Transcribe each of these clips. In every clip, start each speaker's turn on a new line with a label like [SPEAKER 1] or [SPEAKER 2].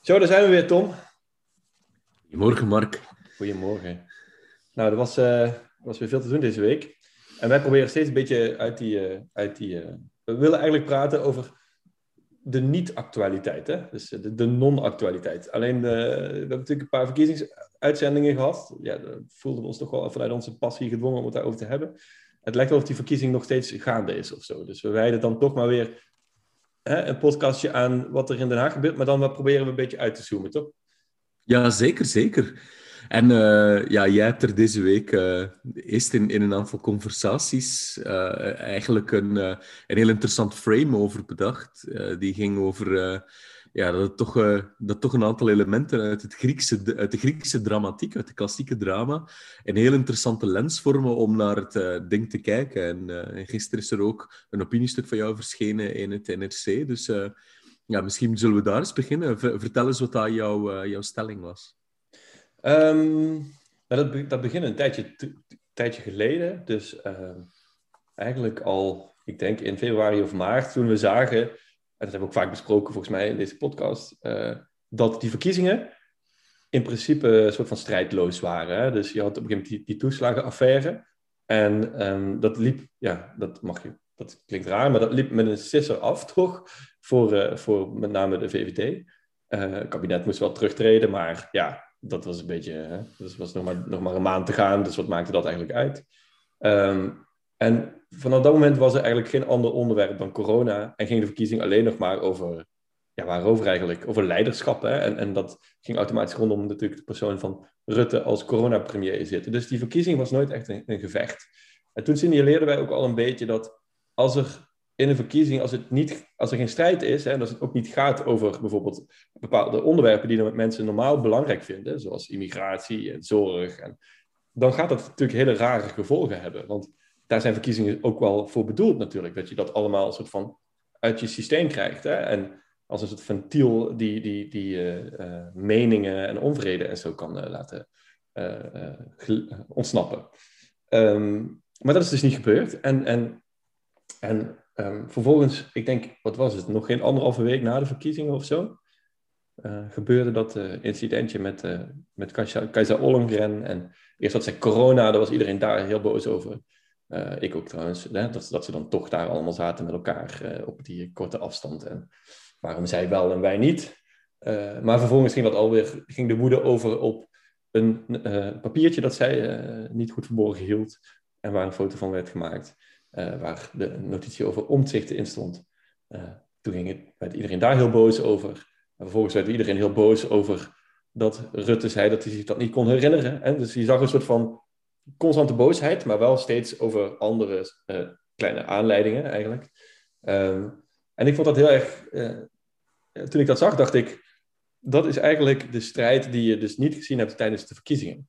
[SPEAKER 1] Zo, daar zijn we weer, Tom.
[SPEAKER 2] Goedemorgen, Mark.
[SPEAKER 1] Goedemorgen. Nou, er was, uh, was weer veel te doen deze week. En wij proberen steeds een beetje uit die... Uh, uit die uh, we willen eigenlijk praten over de niet-actualiteit, hè? dus de, de non-actualiteit. Alleen, we hebben natuurlijk een paar verkiezingsuitzendingen gehad. Ja, daar voelden we ons toch wel vanuit onze passie gedwongen om het daarover te hebben. Het lijkt wel of die verkiezing nog steeds gaande is of zo. Dus we wijden dan toch maar weer een podcastje aan wat er in Den Haag gebeurt, maar dan proberen we een beetje uit te zoomen, toch?
[SPEAKER 2] Ja, zeker, zeker. En uh, ja, jij hebt er deze week uh, eerst in, in een aantal conversaties uh, eigenlijk een, een heel interessant frame over bedacht. die ging over ja, dat, toch, uh, dat toch een aantal elementen uit, het Griekse, uit de Griekse dramatiek, uit de klassieke drama, een heel interessante lens vormen om naar het uh, ding te kijken. En, uh, en, gisteren is er ook een opiniestuk van jou verschenen in het NRC. Dus ja, misschien zullen we daar eens beginnen. vertel eens wat daar jouw, jouw stelling was.
[SPEAKER 1] Um, nou, dat, dat begint een tijdje, tijdje geleden. Dus eigenlijk al, ik denk in februari of maart, toen we zagen en dat hebben we ook vaak besproken volgens mij in deze podcast, uh, dat die verkiezingen in principe een soort van strijdloos waren. Hè? Dus je had op een gegeven moment die, toeslagenaffaire. En um, dat liep, ja, dat mag je, dat klinkt raar, maar dat liep met een sisser af, toch? Voor, uh, voor met name de VVD. Uh, het kabinet moest wel terugtreden, maar ja, dat was een beetje, hè? was nog maar, nog maar een maand te gaan, dus wat maakte dat eigenlijk uit? Um, en vanaf dat moment was er eigenlijk geen ander onderwerp dan corona. En ging de verkiezing alleen nog maar over, ja, waarover eigenlijk? Over leiderschap. Hè? En, en dat ging automatisch rondom natuurlijk de persoon van Rutte als coronapremier zitten. Dus die verkiezing was nooit echt een, een gevecht. En toen signaleerden wij ook al een beetje dat als er in een verkiezing, als, het niet, als er geen strijd is, hè, en als het ook niet gaat over bijvoorbeeld bepaalde onderwerpen die mensen normaal belangrijk vinden, zoals immigratie en zorg, en, dan gaat dat natuurlijk hele rare gevolgen hebben. Want daar zijn verkiezingen ook wel voor bedoeld natuurlijk. Dat je dat allemaal een soort van uit je systeem krijgt. Hè? En als een soort ventiel die, die, die uh, uh, meningen en onvrede en zo kan uh, laten ontsnappen. Um, maar dat is dus niet gebeurd. En, en, en um, vervolgens, ik denk, wat was het, nog geen anderhalve week na de verkiezingen of zo, gebeurde dat incidentje met, met Kajsa Ollongren. En eerst had zij corona, daar was iedereen daar heel boos over. Uh, ik ook trouwens, hè, dat, dat ze dan toch daar allemaal zaten met elkaar uh, op die korte afstand. En waarom zij wel en wij niet? Uh, maar vervolgens ging dat alweer, ging de woede over op een papiertje dat zij niet goed verborgen hield. En waar een foto van werd gemaakt, waar de notitie over omzichten in stond. toen ging het, werd iedereen daar heel boos over. En vervolgens werd iedereen heel boos over dat Rutte zei dat hij zich dat niet kon herinneren. Hè? Dus je zag een soort van constante boosheid, maar wel steeds over andere uh, kleine aanleidingen eigenlijk. Um, en ik vond dat heel erg. Uh, toen ik dat zag, dacht ik. Dat is eigenlijk de strijd die je dus niet gezien hebt tijdens de verkiezingen.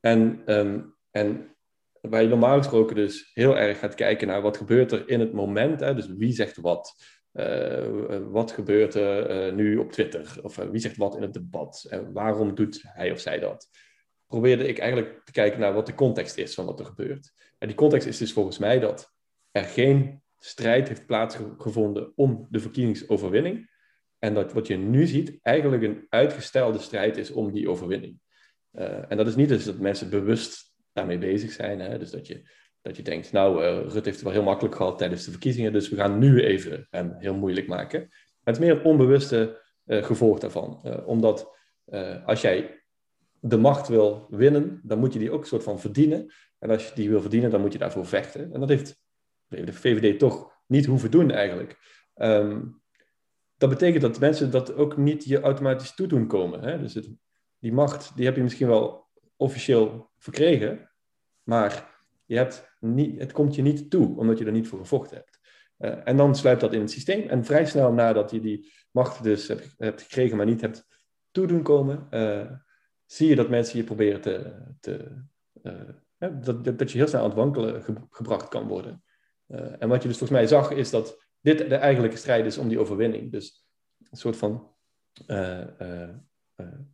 [SPEAKER 1] En, um, en waar je normaal gesproken dus heel erg gaat kijken naar wat gebeurt er in het moment. Hè? Dus wie zegt wat? Uh, wat gebeurt er nu op Twitter? Of wie zegt wat in het debat? En waarom doet hij of zij dat? Probeerde ik eigenlijk te kijken naar wat de context is van wat er gebeurt. En die context is dus volgens mij dat er geen strijd heeft plaatsgevonden om de verkiezingsoverwinning. En dat wat je nu ziet eigenlijk een uitgestelde strijd is om die overwinning. Uh, en dat is niet dus dat mensen bewust daarmee bezig zijn. Hè? Dus dat je, dat je denkt, nou, uh, Rutte heeft het wel heel makkelijk gehad tijdens de verkiezingen, dus we gaan nu even hem heel moeilijk maken. Het is meer een onbewuste uh, gevolg daarvan. omdat als jij de macht wil winnen, dan moet je die ook een soort van verdienen. En als je die wil verdienen, dan moet je daarvoor vechten. En dat heeft de VVD toch niet hoeven doen eigenlijk. Um, dat betekent dat mensen dat ook niet je automatisch toedoen komen. Hè? Dus die macht, die heb je misschien wel officieel verkregen, maar je hebt niet, het komt je niet toe, omdat je er niet voor gevochten hebt. Uh, en dan sluipt dat in het systeem. En vrij snel nadat je die macht dus hebt, hebt gekregen, maar niet hebt toedoen komen, uh, zie je dat mensen je proberen te. te uh, dat, dat, je heel snel aan het wankelen gebracht kan worden. Uh, en wat je dus volgens mij zag, is dat dit de eigenlijke strijd is om die overwinning. Dus een soort van uh,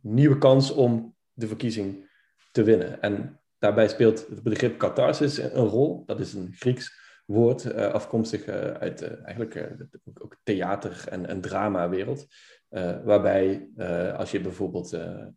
[SPEAKER 1] nieuwe kans om de verkiezing te winnen. En daarbij speelt het begrip catharsis een rol. Dat is een Grieks woord, afkomstig uit eigenlijk ook theater- en, en drama-wereld. Waarbij als je bijvoorbeeld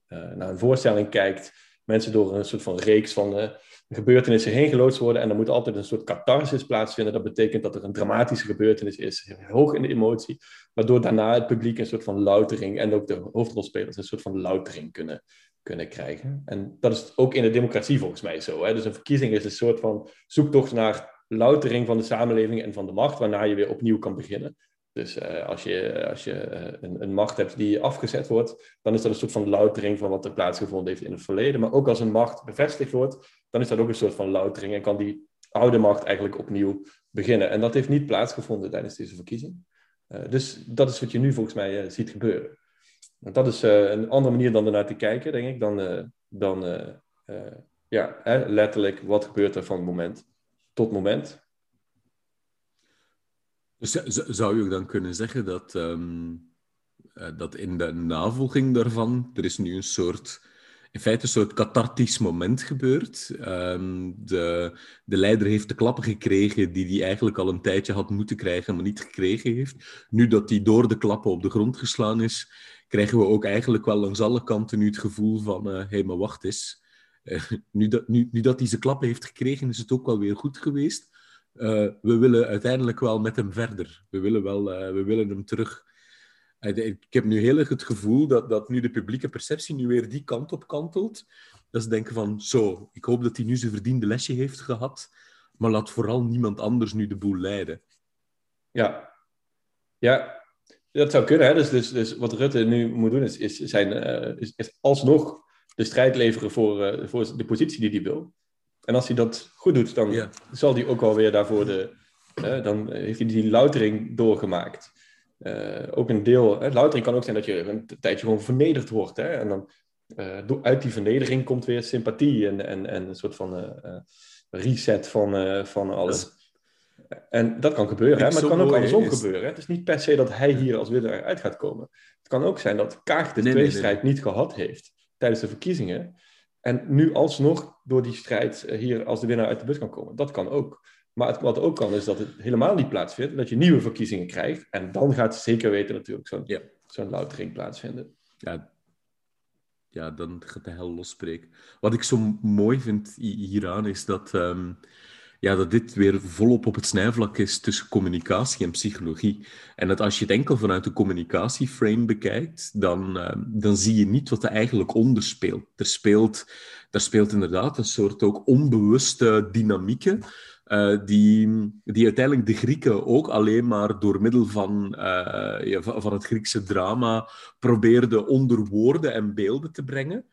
[SPEAKER 1] naar een voorstelling kijkt, mensen door een soort van reeks van gebeurtenissen heen geloodst worden. En er moet altijd een soort catharsis plaatsvinden. Dat betekent dat er een dramatische gebeurtenis is, hoog in de emotie. Waardoor daarna het publiek een soort van loutering en ook de hoofdrolspelers een soort van loutering kunnen, kunnen krijgen. En dat is ook in de democratie volgens mij zo. Hè? Dus een verkiezing is een soort van zoektocht naar loutering van de samenleving en van de macht, waarna je weer opnieuw kan beginnen. Dus uh, als je, als je uh, een, een, macht hebt die afgezet wordt, dan is dat een soort van loutering van wat er plaatsgevonden heeft in het verleden. Maar ook als een macht bevestigd wordt, dan is dat ook een soort van loutering en kan die oude macht eigenlijk opnieuw beginnen. En dat heeft niet plaatsgevonden tijdens deze verkiezing. Uh, dus dat is wat je nu volgens mij ziet gebeuren. En dat is een andere manier dan ernaar te kijken, denk ik, dan, dan ja, hè, letterlijk wat gebeurt er van moment tot moment.
[SPEAKER 2] Dus zou je ook dan kunnen zeggen dat, um, dat in de navolging daarvan, er is nu een soort, in feite een soort cathartisch moment gebeurd. Um, de, de leider heeft de klappen gekregen die hij eigenlijk al een tijdje had moeten krijgen, maar niet gekregen heeft. Nu dat hij door de klappen op de grond geslaan is, krijgen we ook eigenlijk wel langs alle kanten nu het gevoel van, hé, uh, hey, maar wacht eens. Uh, nu, dat, nu, nu dat hij zijn klappen heeft gekregen, is het ook wel weer goed geweest. Uh, we willen uiteindelijk wel met hem verder. We willen, wel, uh, we willen hem terug. Uh, ik heb nu heel erg het gevoel dat, dat nu de publieke perceptie nu weer die kant op kantelt. Dat ze denken van, zo, ik hoop dat hij nu zijn verdiende lesje heeft gehad, maar laat vooral niemand anders nu de boel leiden.
[SPEAKER 1] Ja, ja dat zou kunnen. Hè? Dus, dus, dus wat Rutte nu moet doen, is, is, zijn, is alsnog de strijd leveren voor, voor de positie die hij wil. En als hij dat goed doet, dan zal hij ook wel weer daarvoor de. dan heeft hij die loutering doorgemaakt. Uh, ook een deel. Hè, loutering kan ook zijn dat je een tijdje gewoon vernederd wordt. Hè, en dan uh, uit die vernedering komt weer sympathie en, en, en een soort van uh, reset van, van alles. En dat kan gebeuren, hè, maar het kan ook andersom gebeuren. Hè. Het is niet per se dat hij hier als winnaar uit gaat komen. Het kan ook zijn dat Kaag de nee, tweestrijd nee, nee, niet gehad heeft tijdens de verkiezingen. En nu alsnog door die strijd eh, hier als de winnaar uit de bus kan komen. Dat kan ook. Maar het, wat ook kan is dat het helemaal niet plaatsvindt. Dat je nieuwe verkiezingen krijgt. En dan gaat zeker weten natuurlijk zo'n ja. zo'n loutering plaatsvinden.
[SPEAKER 2] Ja. ja, dan gaat de hel losspreken. Wat ik zo mooi vind hieraan is dat... Um, ja, dat dit weer volop op het snijvlak is tussen communicatie en psychologie. En dat als je het enkel vanuit de communicatieframe bekijkt, dan, uh, dan zie je niet wat er eigenlijk onder speelt. Er speelt, er speelt inderdaad een soort ook onbewuste dynamieken. Uh, die, die uiteindelijk de Grieken ook alleen maar door middel van, ja, van het Griekse drama probeerden onder woorden en beelden te brengen.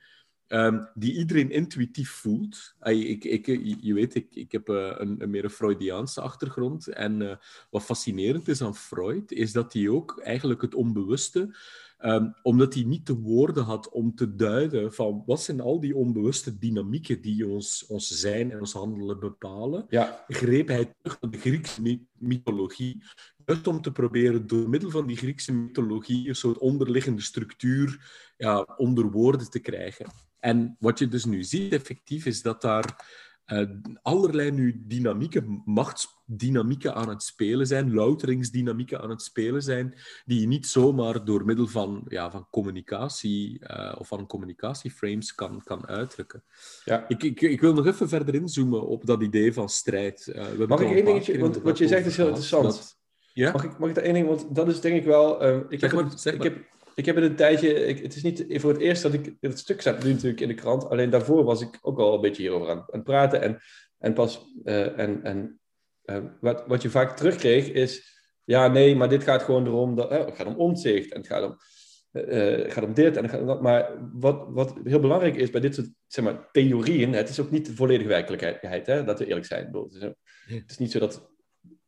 [SPEAKER 2] Um, die iedereen intuïtief voelt. ik, ik, je weet, ik, ik heb uh, een, een, meer een Freudiaanse achtergrond. En uh, wat fascinerend is aan Freud, is dat hij ook eigenlijk het onbewuste, um, omdat hij niet de woorden had om te duiden van wat zijn al die onbewuste dynamieken die ons, ons zijn en ons handelen bepalen,
[SPEAKER 1] ja.
[SPEAKER 2] greep hij terug naar de Griekse mythologie. Juist om te proberen door middel van die Griekse mythologie een soort onderliggende structuur ja, onder woorden te krijgen. En wat je dus nu ziet effectief is dat daar uh, allerlei nu dynamieken, machtsdynamieken aan het spelen zijn, louteringsdynamieken aan het spelen zijn, die je niet zomaar door middel van, ja, van communicatie uh, of van communicatieframes kan, kan uitdrukken. Ja. Ik, ik, ik wil nog even verder inzoomen op dat idee van strijd. Uh,
[SPEAKER 1] we mag ik één dingetje, want wat je zegt is heel interessant. Dat, ja? Mag ik, mag ik daar één ding, want dat is denk ik wel... ik, heb, maar, ik, heb, ik heb het een tijdje, ik, het is niet voor het eerst dat ik het stuk zet nu natuurlijk in de krant. Alleen daarvoor was ik ook al een beetje hierover aan, aan het praten. En, en pas, uh, en, en uh, wat, wat je vaak terugkreeg is, ja nee, maar dit gaat gewoon erom, dat, uh, het gaat om omzicht en het gaat om, het gaat om dit en het gaat om dat. Maar wat, wat heel belangrijk is bij dit soort zeg maar, theorieën, het is ook niet de volledige werkelijkheid, hè, dat we eerlijk zijn. Het is, het is niet zo dat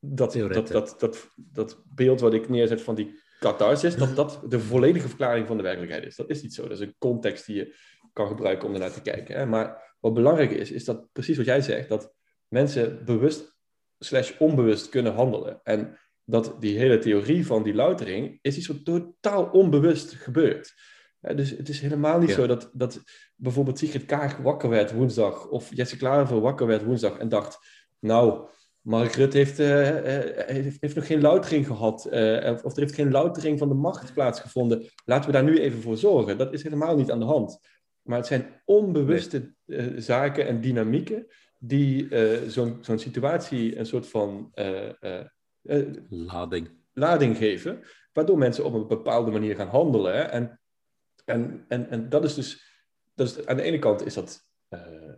[SPEAKER 1] dat, dat, dat, dat, dat beeld wat ik neerzet van die catharsis, dat dat de volledige verklaring van de werkelijkheid is. Dat is niet zo. Dat is een context die je kan gebruiken om ernaar te kijken. Hè? Maar wat belangrijk is, is dat precies wat jij zegt, dat mensen bewust slash onbewust kunnen handelen. En dat die hele theorie van die loutering is iets wat totaal onbewust gebeurt. dus het is helemaal niet zo dat, dat bijvoorbeeld Sigrid Kaag wakker werd woensdag of Jesse Klaver wakker werd woensdag en dacht, nou, Mark Rutte heeft, heeft, heeft, nog geen loutering gehad, of er heeft geen loutering van de macht plaatsgevonden. Laten we daar nu even voor zorgen. Dat is helemaal niet aan de hand. Maar het zijn onbewuste zaken en dynamieken die zo'n zo'n situatie een soort van
[SPEAKER 2] lading.
[SPEAKER 1] lading geven, waardoor mensen op een bepaalde manier gaan handelen. Hè? En, en, en, en dat is dus, dat is, aan de ene kant is dat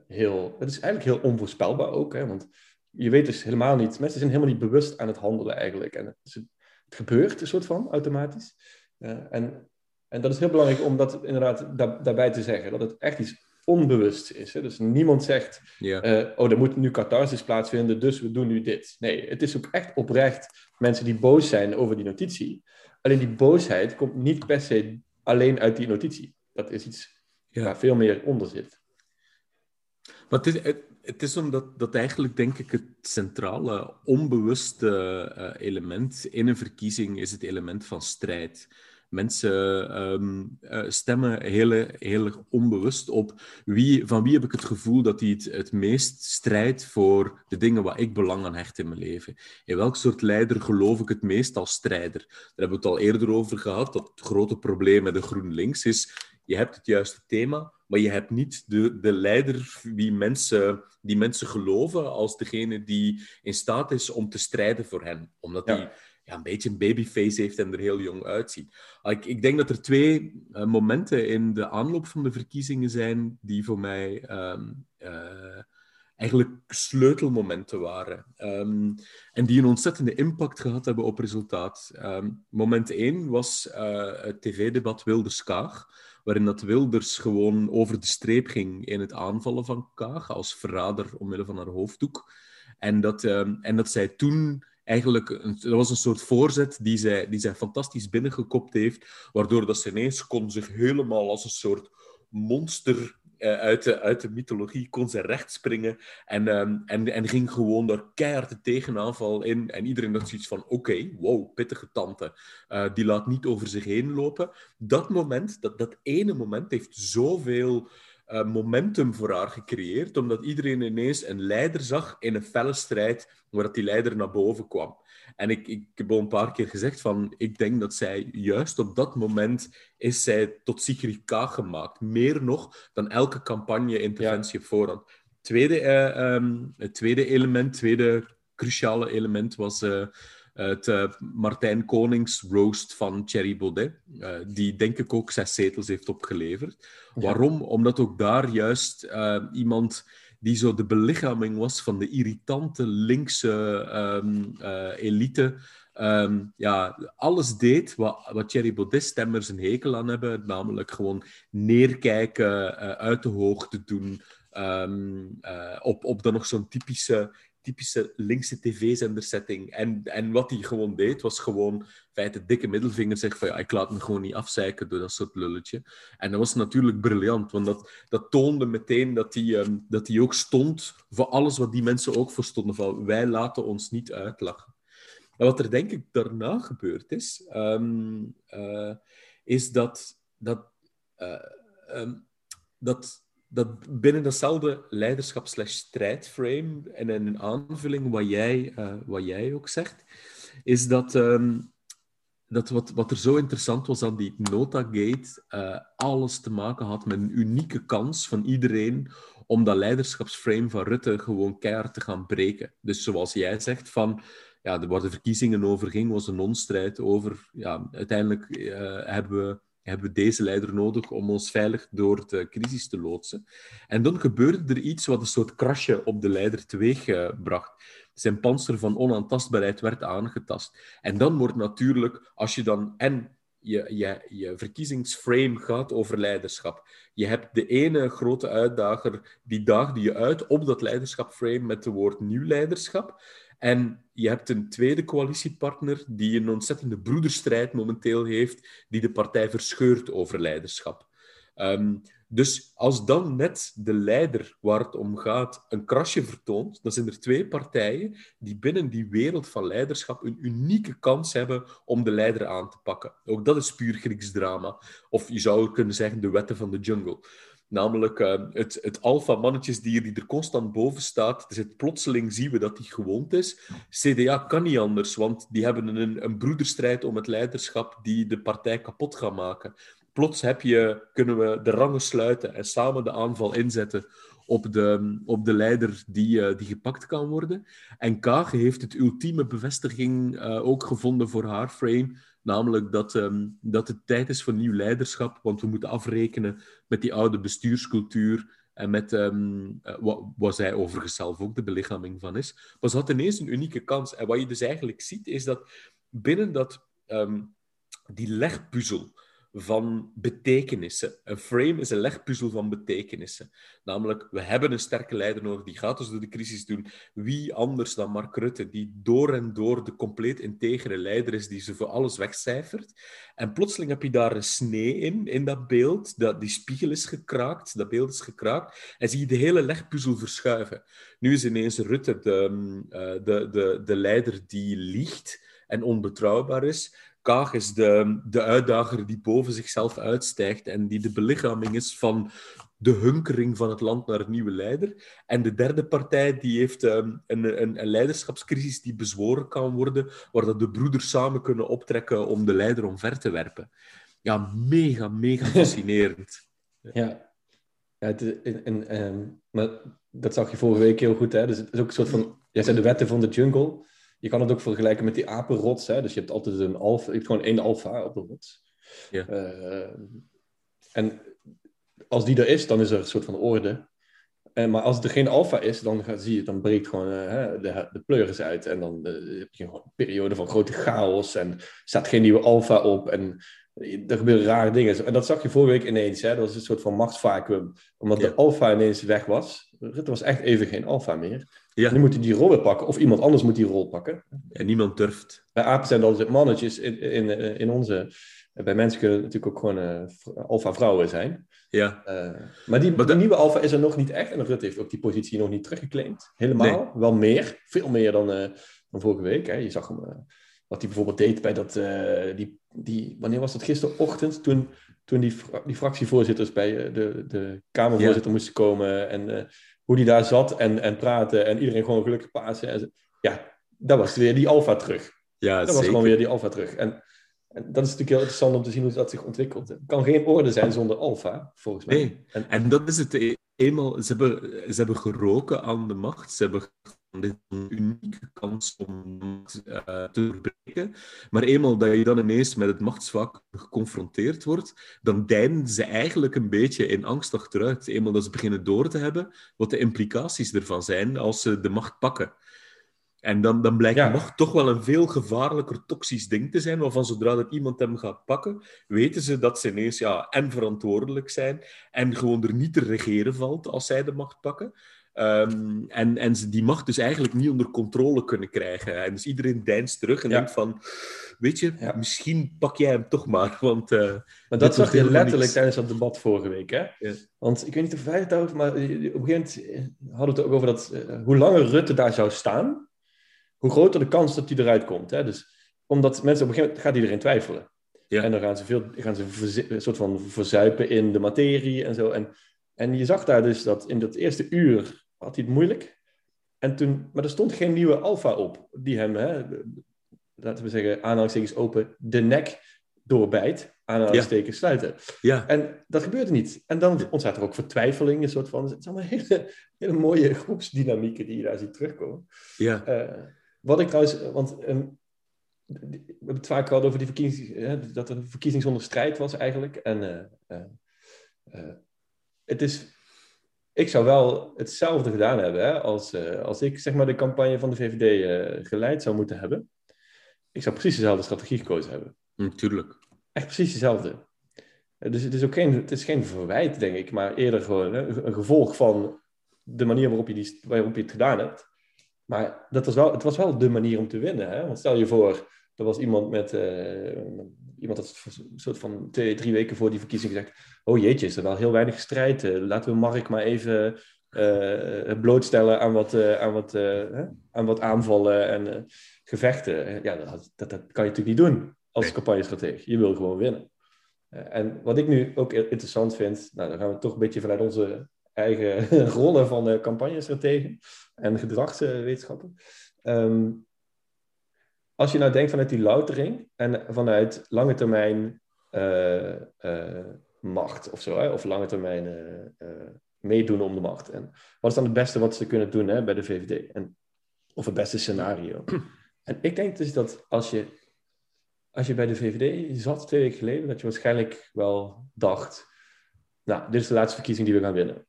[SPEAKER 1] heel, het is eigenlijk heel onvoorspelbaar ook, hè? want je weet dus helemaal niet, mensen zijn helemaal niet bewust aan het handelen eigenlijk. En het, het gebeurt een soort van automatisch. Uh, en, en dat is heel belangrijk om dat inderdaad daarbij te zeggen, dat het echt iets onbewust is. Hè? Dus niemand zegt, uh, oh, er moet nu catharsis plaatsvinden, dus we doen nu dit. Nee, het is ook echt oprecht mensen die boos zijn over die notitie. Alleen die boosheid komt niet per se alleen uit die notitie. Dat is iets ja. waar veel meer onder zit.
[SPEAKER 2] Het is, het, is omdat dat eigenlijk, denk ik, het centrale, onbewuste uh, element in een verkiezing is het element van strijd. Mensen um, uh, stemmen heel, heel onbewust op wie, van wie heb ik het gevoel dat hij het, het meest strijdt voor de dingen waar ik belang aan hecht in mijn leven. In welk soort leider geloof ik het meest als strijder? Daar hebben we het al eerder over gehad, dat het grote probleem met de GroenLinks is, je hebt het juiste thema, maar je hebt niet de, de leider wie mensen, die mensen geloven als degene die in staat is om te strijden voor hen. Omdat ja. die ja, een beetje een babyface heeft en er heel jong uitziet. Ik, ik denk dat er twee uh, momenten in de aanloop van de verkiezingen zijn die voor mij um, uh, eigenlijk sleutelmomenten waren. Um, en die een ontzettende impact gehad hebben op resultaat. Um, moment één was uh, het tv-debat Wilders-Kaag, waarin dat Wilders gewoon over de streep ging in het aanvallen van Kaag als verrader omwille van haar hoofddoek. En dat, en dat zij toen eigenlijk, een, dat was een soort voorzet die zij, die zij fantastisch binnengekopt heeft, waardoor dat ze ineens kon zich helemaal als een soort monster uit, de, uit de mythologie, kon ze recht springen en, um, en, en ging gewoon daar keihard de tegenaanval in. En iedereen had zoiets van, oké, wow, pittige tante. Uh, die laat niet over zich heen lopen. Dat moment, dat, dat ene moment, heeft zoveel... Uh, momentum voor haar gecreëerd, omdat iedereen ineens een leider zag in een felle strijd waar dat die leider naar boven kwam. En ik, ik heb al een paar keer gezegd van, ik denk dat zij juist op dat moment is zij tot Sigrid Kaag gemaakt. Meer nog dan elke campagne-interventie ja. voorhand. Tweede, uh, um, het tweede element, tweede cruciale element was... Uh, het uh, Martijn Konings roast van Thierry Baudet, die denk ik ook zes zetels heeft opgeleverd. Ja. Waarom? Omdat ook daar juist iemand die zo de belichaming was van de irritante linkse um, elite, um, ja, alles deed wat, wat Thierry Baudet-stemmers een hekel aan hebben, namelijk gewoon neerkijken, uit de hoogte doen, um, op, op dan nog zo'n typische typische linkse tv-zendersetting. En, en wat hij gewoon deed, was gewoon feite dikke middelvinger zeggen van ja, ik laat me gewoon niet afzeiken door dat soort lulletje. En dat was natuurlijk briljant, want dat, dat toonde meteen dat hij, um, dat hij ook stond voor alles wat die mensen ook voor stonden. Van wij laten ons niet uitlachen. En wat er denk ik daarna gebeurd is, um, uh, is dat, dat, uh, um, dat dat binnen datzelfde leiderschap-strijdframe en een aanvulling wat jij, uh, wat jij ook zegt, is dat, um, dat wat, wat er zo interessant was aan die Notagate, uh, alles te maken had met een unieke kans van iedereen om dat leiderschapsframe van Rutte gewoon keihard te gaan breken. Dus zoals jij zegt, van ja, waar de verkiezingen over ging, was een non-strijd over. Ja, uiteindelijk uh, hebben we hebben we deze leider nodig om ons veilig door de crisis te loodsen. En dan gebeurde er iets wat een soort krasje op de leider teweeg uh, bracht. Zijn panzer van onaantastbaarheid werd aangetast. En dan wordt natuurlijk, als je dan en je, je, je verkiezingsframe gaat over leiderschap. Je hebt de ene grote uitdager, die daagde je uit op dat leiderschapframe met het woord nieuw leiderschap. En je hebt een tweede coalitiepartner die een ontzettende broederstrijd momenteel heeft, die de partij verscheurt over leiderschap. Um, dus als dan net de leider waar het om gaat een krasje vertoont, dan zijn er twee partijen die binnen die wereld van leiderschap een unieke kans hebben om de leider aan te pakken. Ook dat is puur Grieks drama. Of je zou kunnen zeggen de wetten van de jungle. Namelijk uh, het, het alpha-mannetjesdier die er constant boven staat. Het plotseling zien we dat hij gewond is. CDA kan niet anders, want die hebben een, een broederstrijd om het leiderschap die de partij kapot gaat maken. Plots heb je, kunnen we de rangen sluiten en samen de aanval inzetten op de, op de leider die, uh, die gepakt kan worden. En Kage heeft het ultieme bevestiging uh, ook gevonden voor haar frame, namelijk dat, um, dat het tijd is voor nieuw leiderschap, want we moeten afrekenen met die oude bestuurscultuur en met um, uh, wat, zij overigens zelf ook de belichaming van is. Maar ze had ineens een unieke kans. En wat je dus eigenlijk ziet, is dat binnen dat, um, die legpuzzel van betekenissen. Een frame is een legpuzzel van betekenissen. Namelijk, we hebben een sterke leider nodig, die gaat ons door de crisis doen. Wie anders dan Mark Rutte, die door en door de compleet integere leider is, die ze voor alles wegcijfert. En plotseling heb je daar een snee in, in dat beeld. Dat, die spiegel is gekraakt, dat beeld is gekraakt. En zie je de hele legpuzzel verschuiven. Nu is ineens Rutte de, uh, de, de, de leider die liegt en onbetrouwbaar is. Kaag is de, de uitdager die boven zichzelf uitstijgt en die de belichaming is van de hunkering van het land naar een nieuwe leider. En de derde partij die heeft um, een, een, een, leiderschapscrisis die bezworen kan worden, waar dat de broeders samen kunnen optrekken om de leider omver te werpen. Ja, mega, mega fascinerend.
[SPEAKER 1] ja, ja het, en, maar dat zag je vorige week heel goed. Hè? Dus het is ook een soort van... Jij zei de wetten van de jungle je kan het ook vergelijken met die apenrots. Hè? Dus je hebt altijd een alfa, je hebt gewoon één alfa op de rots. Ja. Uh, en als die er is, dan is er een soort van orde. En, maar als er geen alfa is, dan ga, zie je, dan breekt gewoon uh, de, de pleuris uit. En dan uh, heb je een periode van grote chaos. En er staat geen nieuwe alfa op. En er gebeuren rare dingen. En dat zag je vorige week ineens. Hè? Dat was een soort van machtsvacuum. Omdat ja. de alfa ineens weg was. Rutte was echt even geen alfa meer. Ja. Nu moet hij die rol pakken, of iemand anders moet die rol pakken.
[SPEAKER 2] En niemand durft.
[SPEAKER 1] Bij apen zijn dat mannetjes in, in, in onze... Bij mensen kunnen natuurlijk ook gewoon uh, alfa-vrouwen zijn.
[SPEAKER 2] Ja.
[SPEAKER 1] Uh, maar die, maar die nieuwe alfa is er nog niet echt. En Rutte heeft ook die positie nog niet teruggeclaimd. Helemaal. Nee. Wel meer. Veel meer dan, uh, dan vorige week. Hè. Je zag hem, wat hij bijvoorbeeld deed bij dat... die, die, wanneer was dat? Gisterochtend, toen, toen die, die fractievoorzitters bij de, de Kamervoorzitter ja. moesten komen... En hoe die daar zat en, en praatte en iedereen gewoon gelukkig Pasen. En, ja, dat was weer die alfa terug.
[SPEAKER 2] Ja,
[SPEAKER 1] dat was gewoon weer die alfa terug. En, en, dat is natuurlijk heel interessant om te zien hoe dat zich ontwikkelt. Het kan geen orde zijn zonder alfa, volgens mij.
[SPEAKER 2] Nee, en, en dat is het e-, eenmaal. Ze hebben, ze hebben geroken aan de macht. Ze hebben dit een unieke kans om uh, te doorbreken. Maar eenmaal dat je dan ineens met het machtsvak geconfronteerd wordt, dan deinen ze eigenlijk een beetje in angst achteruit. Eenmaal dat ze beginnen door te hebben wat de implicaties ervan zijn als ze de macht pakken. En dan, dan blijkt ja. macht toch wel een veel gevaarlijker toxisch ding te zijn, waarvan zodra dat iemand hem gaat pakken, weten ze dat ze ineens ja, en verantwoordelijk zijn en gewoon er niet te regeren valt als zij de macht pakken. Um, en, en ze die macht dus eigenlijk niet onder controle kunnen krijgen. En dus iedereen deinst terug en ja. denkt van... Weet je, ja. misschien pak jij hem toch maar, want... Uh,
[SPEAKER 1] maar dat zag je letterlijk tijdens dat debat vorige week, hè? Ja. Want ik weet niet of wij het over... Maar op een gegeven moment hadden we het ook over dat... Uh, hoe langer Rutte daar zou staan, hoe groter de kans dat hij eruit komt. Hè? Dus omdat mensen op een gegeven moment gaat iedereen twijfelen. Ja. En dan gaan ze, veel, gaan ze een soort van verzuipen in de materie en zo. En, en je zag daar dus dat in dat eerste uur had hij het moeilijk. En toen, maar er stond geen nieuwe alfa op die hem, hè, laten we zeggen, aanhalingstekens open, de nek doorbijt, aanhalingstekens ja. sluiten.
[SPEAKER 2] Ja.
[SPEAKER 1] En dat gebeurde niet. En dan ontstaat er ook vertwijfeling, een soort van, het zijn allemaal hele, hele mooie groepsdynamieken die je daar ziet terugkomen.
[SPEAKER 2] Ja.
[SPEAKER 1] Uh, wat ik trouwens, want um, we hebben het vaak gehad over die verkiezing, hè, dat er een verkiezing zonder strijd was eigenlijk. En uh, uh, het is ik zou wel hetzelfde gedaan hebben hè, als, uh, als ik zeg maar, de campagne van de VVD uh, eh, geleid zou moeten hebben. Ik zou precies dezelfde strategie gekozen hebben.
[SPEAKER 2] Natuurlijk. Mm,
[SPEAKER 1] Echt precies dezelfde. Uh, dus het is ook geen, het is geen verwijt, denk ik, maar eerder gewoon hè, een gevolg van de manier waarop je, die, waarop je het gedaan hebt. Maar dat was wel, het was wel de manier om te winnen. Hè? Want stel je voor, er was iemand met iemand had een soort van twee, drie weken voor die verkiezing gezegd: Oh jeetje, is er wel heel weinig strijd. Uh, laten we Mark maar even uh, blootstellen aan wat, uh, aan, wat, aan wat aanvallen en gevechten. ja, dat, dat, dat, kan je natuurlijk niet doen als campagnestratege. Je wil gewoon winnen. en wat ik nu ook interessant vind, nou, dan gaan we toch een beetje vanuit onze eigen rollen van campagnestrategen en gedragswetenschappen. Ehm, als je nou denkt vanuit die loutering en vanuit lange termijn macht of zo, hè, of lange termijn meedoen om de macht. En wat is dan het beste wat ze kunnen doen hè, bij de VVD? En, of het beste scenario? En ik denk dus dat als je, als je bij de VVD zat twee weken geleden, dat je waarschijnlijk wel dacht, nou, dit is de laatste verkiezing die we gaan winnen.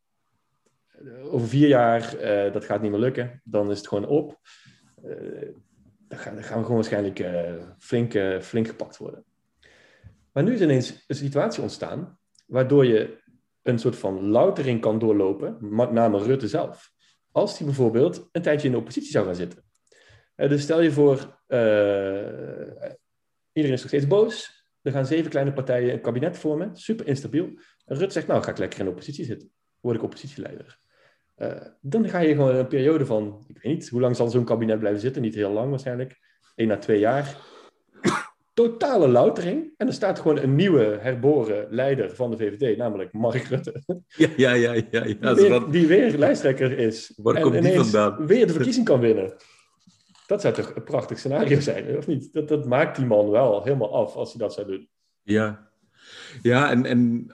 [SPEAKER 1] Over vier jaar, dat gaat niet meer lukken. Dan is het gewoon op. Dan, gaan, gaan, we gewoon waarschijnlijk uh, flink, flink gepakt worden. Maar nu is ineens een situatie ontstaan waardoor je een soort van loutering kan doorlopen, met name Rutte zelf. Als hij bijvoorbeeld een tijdje in de oppositie zou gaan zitten. Uh, dus stel je voor, iedereen is nog steeds boos. Er gaan zeven kleine partijen een kabinet vormen, super instabiel. En Rutte zegt, nou ga ik lekker in de oppositie zitten. Word ik oppositieleider. Uh, dan ga je gewoon een periode van, ik weet niet, hoe lang zal zo'n kabinet blijven zitten? Niet heel lang waarschijnlijk. Eén à twee jaar totale loutering. En er staat gewoon een nieuwe herboren leider van de VVD, namelijk Mark Rutte.
[SPEAKER 2] Ja, ja, ja. ja, ja.
[SPEAKER 1] Die, weer, die weer lijsttrekker is.
[SPEAKER 2] Waar en komt die vandaan?
[SPEAKER 1] weer de verkiezing kan winnen. Dat zou toch een prachtig scenario zijn, of niet? Dat, dat maakt die man wel helemaal af als hij dat zou doen.
[SPEAKER 2] Ja, ja en, en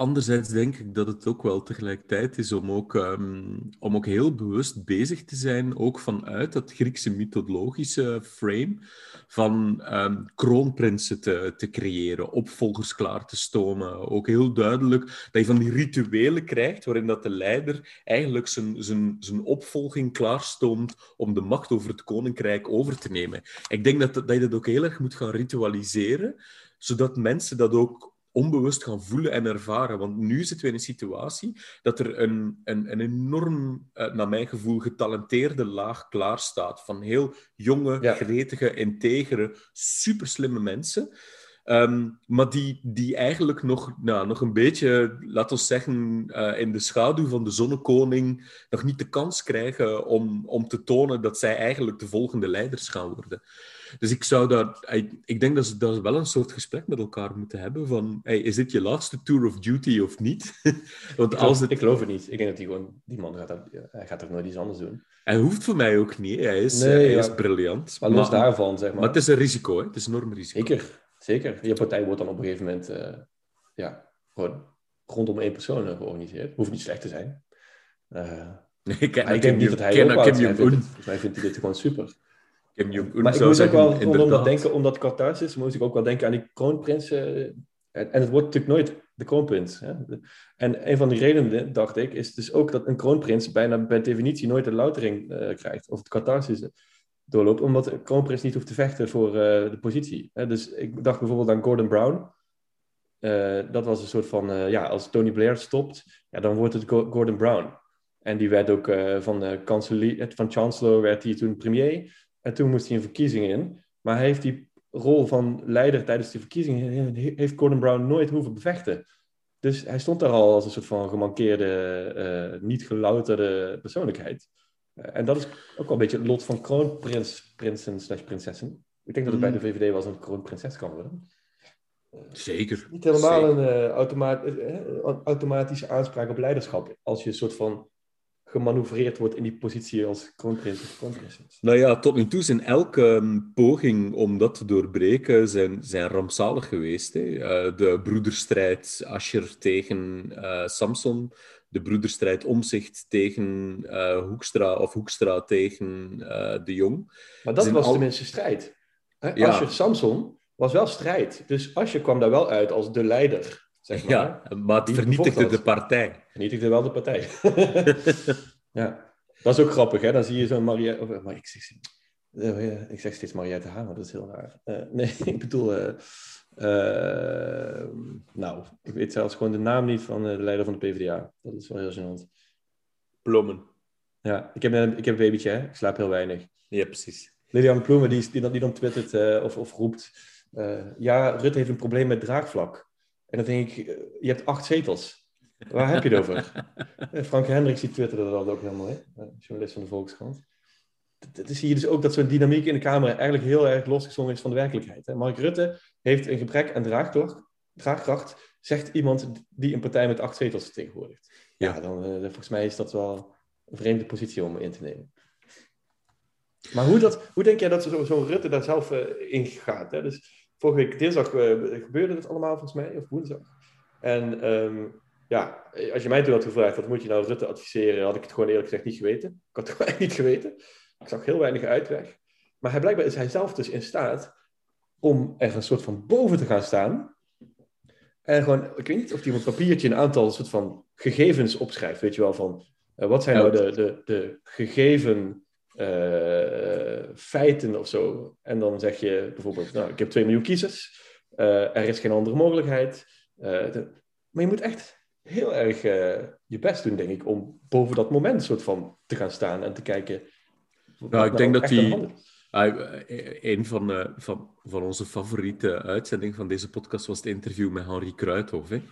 [SPEAKER 2] Anderzijds denk ik dat het ook wel tegelijkertijd is om ook, um, om ook heel bewust bezig te zijn, ook vanuit dat Griekse mythologische frame, van um, kroonprinsen te, te creëren, opvolgers klaar te stomen. Ook heel duidelijk dat je van die rituelen krijgt waarin dat de leider eigenlijk zijn, zijn, zijn opvolging klaarstoomt om de macht over het koninkrijk over te nemen. Ik denk dat, dat je dat ook heel erg moet gaan ritualiseren, zodat mensen dat ook onbewust gaan voelen en ervaren. Want nu zitten we in een situatie dat er een, een, een enorm, uh, naar mijn gevoel, getalenteerde laag klaar staat van heel jonge, ja. gretige, integere, superslimme mensen. Um, maar die, die eigenlijk nog, nou, nog een beetje, laten we zeggen, uh, in de schaduw van de zonnekoning nog niet de kans krijgen om, om te tonen dat zij eigenlijk de volgende leiders gaan worden. Dus ik zou daar... Ik denk dat ze wel een soort gesprek met elkaar moeten hebben van... Hey, is dit je laatste tour of duty of niet?
[SPEAKER 1] Want ik, als geloof, het... ik geloof het niet. Ik denk dat die, gewoon, die man gaat, dat, hij gaat toch nooit iets anders doen.
[SPEAKER 2] Hij hoeft voor mij ook niet. Hij is, nee, hij ja. is briljant.
[SPEAKER 1] Maar los daarvan, zeg maar.
[SPEAKER 2] Maar het is een risico, hè? Het is een enorm risico.
[SPEAKER 1] Zeker, zeker. Je partij wordt dan op een gegeven moment... Uh, ja, gewoon rondom één persoon georganiseerd. Hoeft niet slecht te zijn. Uh,
[SPEAKER 2] nee, ik, ik denk niet dat hij ken, ook ken, ken,
[SPEAKER 1] Volgens mij vindt hij dit gewoon super maar ik moet ook wel, omdat denken, omdat Qatar is, moest ik ook wel denken aan die kroonprins. En, en, het wordt natuurlijk nooit de kroonprins. Hè? En een van die redenen, dacht ik, is dus ook dat een kroonprins bijna per definitie nooit een loutering uh, krijgt. Of het catharsis doorloopt, omdat kroonprins niet hoeft te vechten voor uh, de positie. Hè? Dus ik dacht bijvoorbeeld aan Gordon Brown. dat was een soort van, ja, als Tony Blair stopt, ja, dan wordt het Gordon Brown. En die werd ook van, uh, van chancellor, werd hij toen premier. En toen moest hij een verkiezing in. Maar hij heeft die rol van leider tijdens die verkiezingen, heeft Gordon Brown nooit hoeven bevechten. Dus hij stond daar al als een soort van gemankeerde, niet gelouterde persoonlijkheid. Uh, en dat is ook wel een beetje het lot van kroonprinsen slash prinsessen. Ik denk dat het bij de VVD wel eens een kroonprinses kan worden.
[SPEAKER 2] Zeker.
[SPEAKER 1] Niet helemaal
[SPEAKER 2] Zeker.
[SPEAKER 1] een uh, automa automatische aanspraak op leiderschap. Als je een soort van gemanoeuvreerd wordt in die positie als kroonprins of kroonprinses.
[SPEAKER 2] Nou ja, tot nu toe zijn elke um, poging om dat te doorbreken zijn, zijn rampzalig geweest. Hè. Uh, de broederstrijd Ascher tegen uh, Samson, de broederstrijd Omzicht tegen uh, Hoekstra of Hoekstra tegen De Jong.
[SPEAKER 1] Maar dat was al... tenminste strijd. Hè? Ja. Ascher Samson was wel strijd. Dus Ascher kwam daar wel uit als de leider. Zeg maar.
[SPEAKER 2] Ja, maar het vernietigde de partij.
[SPEAKER 1] Vernietigde wel de partij. ja, dat is ook grappig, hè? Dan zie je zo'n Mariette... Of, maar ik, zeg, ik zeg steeds Mariette Hamer, dat is heel raar. Uh, nee, ik bedoel... Uh, nou, ik weet zelfs gewoon de naam niet van de leider van de PvdA. Dat is wel heel gênant.
[SPEAKER 2] Plommen.
[SPEAKER 1] Ja, ik heb, een, ik heb een babytje, hè? Ik slaap heel weinig.
[SPEAKER 2] Ja, precies.
[SPEAKER 1] Lilian Ploemen, die, die, die dan twittert of, of roept... ja, Rutte heeft een probleem met draagvlak. En dan denk ik, je hebt acht zetels. Waar heb je het over? Frank Hendricks die twitterde dat ook helemaal, hè? journalist van de Volkskrant. Dan zie je dus ook dat zo'n dynamiek in de Kamer eigenlijk heel erg losgezongen is van de werkelijkheid. Hè? Mark Rutte heeft een gebrek aan draagvlak, draagkracht, zegt iemand die een partij met acht zetels vertegenwoordigt. Ja,
[SPEAKER 2] Ja.
[SPEAKER 1] dan eh, volgens mij is dat wel een vreemde positie om in te nemen. Maar hoe, dat, hoe denk jij dat zo'n zo Rutte daar zelf eh, in gaat? Hè? Dus vorige week dinsdag eh, gebeurde het allemaal volgens mij, of woensdag. En ehm, ja, als je mij toen had gevraagd, wat moet je nou Rutte adviseren, had ik het gewoon eerlijk gezegd niet geweten. Ik had het gewoon echt niet geweten. Ik zag heel weinig uitweg. Maar hij, blijkbaar is hij zelf dus in staat om er een soort van boven te gaan staan. En gewoon, ik weet niet of hij op een papiertje een aantal soort van gegevens opschrijft. Weet je wel, van eh, wat zijn nou de, de, de gegeven eh, feiten of zo. En dan zeg je bijvoorbeeld, nou, ik heb 2 miljoen kiezers. eh, er is geen andere mogelijkheid. de- maar je moet echt heel erg je best doen, denk ik, om boven dat moment soort van te gaan staan en te kijken. Wat
[SPEAKER 2] Nou, ik denk dat die-. Ah, eh, een van, eh, van, van onze favoriete uitzendingen van deze podcast was het interview met Henri Kruithof. Hè.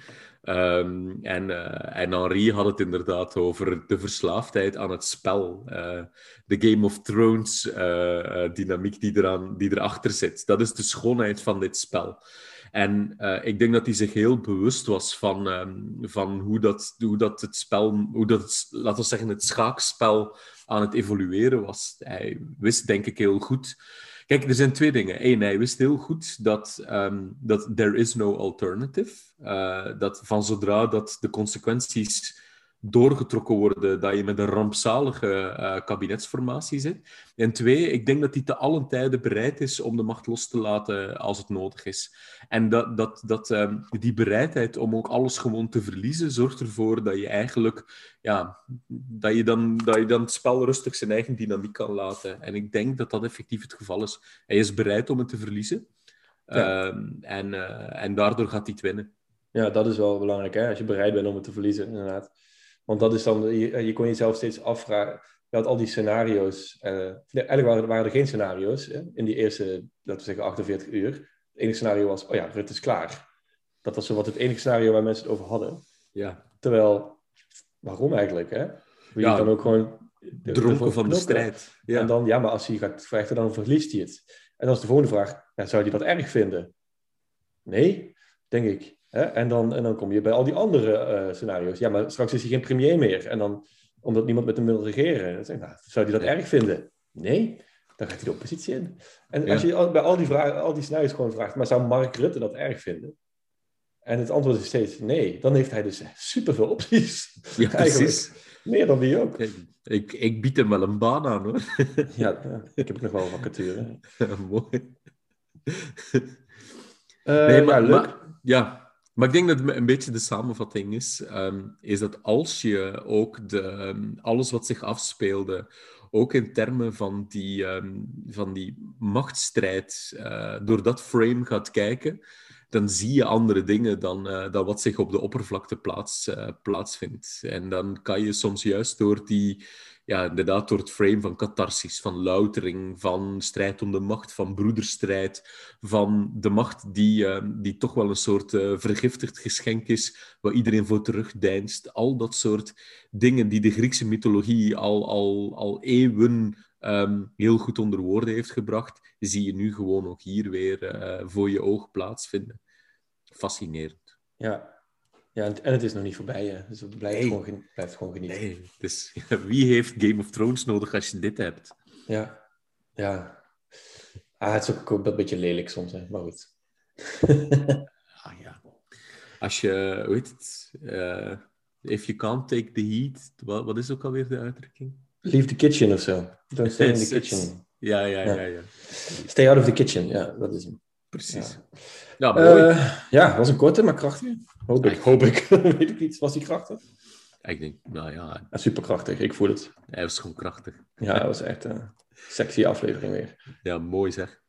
[SPEAKER 2] Ehm, en, eh, en Henri had het inderdaad over de verslaafdheid aan het spel. de Game of Thrones dynamiek die, eraan, die erachter zit. Dat is de schoonheid van dit spel. En ik denk dat hij zich heel bewust was van, ehm, van hoe, dat, hoe dat het spel, hoe dat, laten we zeggen, het schaakspel aan het evolueren was. Hij wist, denk ik, heel goed. Kijk, er zijn twee dingen. Eén, hij wist heel goed dat, ehm, dat there is no alternative. Eh, dat van zodra dat de consequenties doorgetrokken worden, dat je met een rampzalige eh, kabinetsformatie zit. En twee, ik denk dat hij te allen tijden bereid is om de macht los te laten als het nodig is. En dat, dat, dat, ehm, die bereidheid om ook alles gewoon te verliezen, zorgt ervoor dat je eigenlijk ja, dat je, dan, dat je dan het spel rustig zijn eigen dynamiek kan laten. En ik denk dat dat effectief het geval is. Hij is bereid om het te verliezen.
[SPEAKER 1] Ja.
[SPEAKER 2] Ehm, en, eh, en daardoor gaat hij het winnen.
[SPEAKER 1] Ja, dat is wel belangrijk, hè? als je bereid bent om het te verliezen, inderdaad. Want dat is dan, je, je kon jezelf steeds afvragen. Je had al die scenario's. eh, eigenlijk waren, waren er geen scenario's hè, in die eerste, laten we zeggen, 48 uur. Het enige scenario was, oh ja, Rutte is klaar. Dat was zo wat het enige scenario waar mensen het over hadden.
[SPEAKER 2] Ja.
[SPEAKER 1] Terwijl, waarom eigenlijk? Hè? Wil je
[SPEAKER 2] Ja,
[SPEAKER 1] dan ook gewoon. de-
[SPEAKER 2] Dronken van de strijd. Ja.
[SPEAKER 1] En dan, ja, maar als hij gaat vechten, dan verliest hij het. En dan is de volgende vraag, ja, zou hij dat erg vinden? Nee, denk ik. Hè? En, dan, en dan kom je bij al die andere eh, scenario's. Ja, maar straks is hij geen premier meer. En dan, omdat niemand met hem wil regeren. Dan zeg nou, zou hij dat
[SPEAKER 2] Ja.
[SPEAKER 1] erg vinden? Nee, dan gaat hij de oppositie in. En
[SPEAKER 2] Ja.
[SPEAKER 1] als je al- bij al die, vragen, al die scenario's gewoon vraagt, maar zou Mark Rutte dat erg vinden? En het antwoord is steeds nee. Dan heeft hij dus superveel opties.
[SPEAKER 2] ja, precies.
[SPEAKER 1] Meer dan wie ook.
[SPEAKER 2] Ik, ik bied hem wel een baan aan, hoor.
[SPEAKER 1] Ja, ik heb nog wel een vacature.
[SPEAKER 2] Mooi.
[SPEAKER 1] Eh,
[SPEAKER 2] Nee,
[SPEAKER 1] ja, leuk.
[SPEAKER 2] maar- ja, maar ik denk dat een beetje de samenvatting is, ehm, is dat als je ook de, ehm, alles wat zich afspeelde, ook in termen van die, ehm, van die machtsstrijd, eh, door dat frame gaat kijken, dan zie je andere dingen dan, eh, dan wat zich op de oppervlakte plaats, eh, plaatsvindt. En dan kan je soms juist door die, ja, inderdaad door het frame van catharsis, van loutering, van strijd om de macht, van broederstrijd, van de macht die, eh, die toch wel een soort eh, vergiftigd geschenk is, waar iedereen voor terugdeinst. Al dat soort dingen die de Griekse mythologie al, al, al eeuwen ehm, heel goed onder woorden heeft gebracht, zie je nu gewoon ook hier weer eh, voor je oog plaatsvinden. Fascinerend.
[SPEAKER 1] Ja, ja en, het is nog niet voorbij. Hè. Dus het blijft,
[SPEAKER 2] Nee.
[SPEAKER 1] gewoon, blijft gewoon genieten.
[SPEAKER 2] Nee, dus wie heeft Game of Thrones nodig als je dit hebt?
[SPEAKER 1] Ja, ja. Ah, het is ook een beetje lelijk soms, hè. maar goed.
[SPEAKER 2] Ah ja. Als je, heet het? Eh, if you can't take the heat, wat, wat is ook alweer de uitdrukking?
[SPEAKER 1] Leave the kitchen of zo. Don't stay in the kitchen.
[SPEAKER 2] Ja, ja, ja,
[SPEAKER 1] Ja.
[SPEAKER 2] ja.
[SPEAKER 1] Stay out of the kitchen, ja, dat is hem.
[SPEAKER 2] Precies. Ja, mooi.
[SPEAKER 1] Eh, ja, was een korte, maar krachtige. Hoop ik, hoop ik. Weet ik niet. Was die krachtig?
[SPEAKER 2] Ik denk, nou ja,
[SPEAKER 1] Ja, super krachtig, ik voel het.
[SPEAKER 2] hij was gewoon krachtig.
[SPEAKER 1] Ja, dat was echt een sexy aflevering weer.
[SPEAKER 2] Ja, mooi zeg.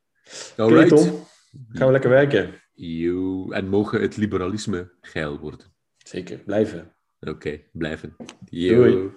[SPEAKER 1] Oké,
[SPEAKER 2] Alright.
[SPEAKER 1] Tom. Gaan we lekker werken.
[SPEAKER 2] Yo. En mogen het liberalisme geil worden.
[SPEAKER 1] Zeker, blijven.
[SPEAKER 2] Oké, blijven. Yo.
[SPEAKER 1] Doei.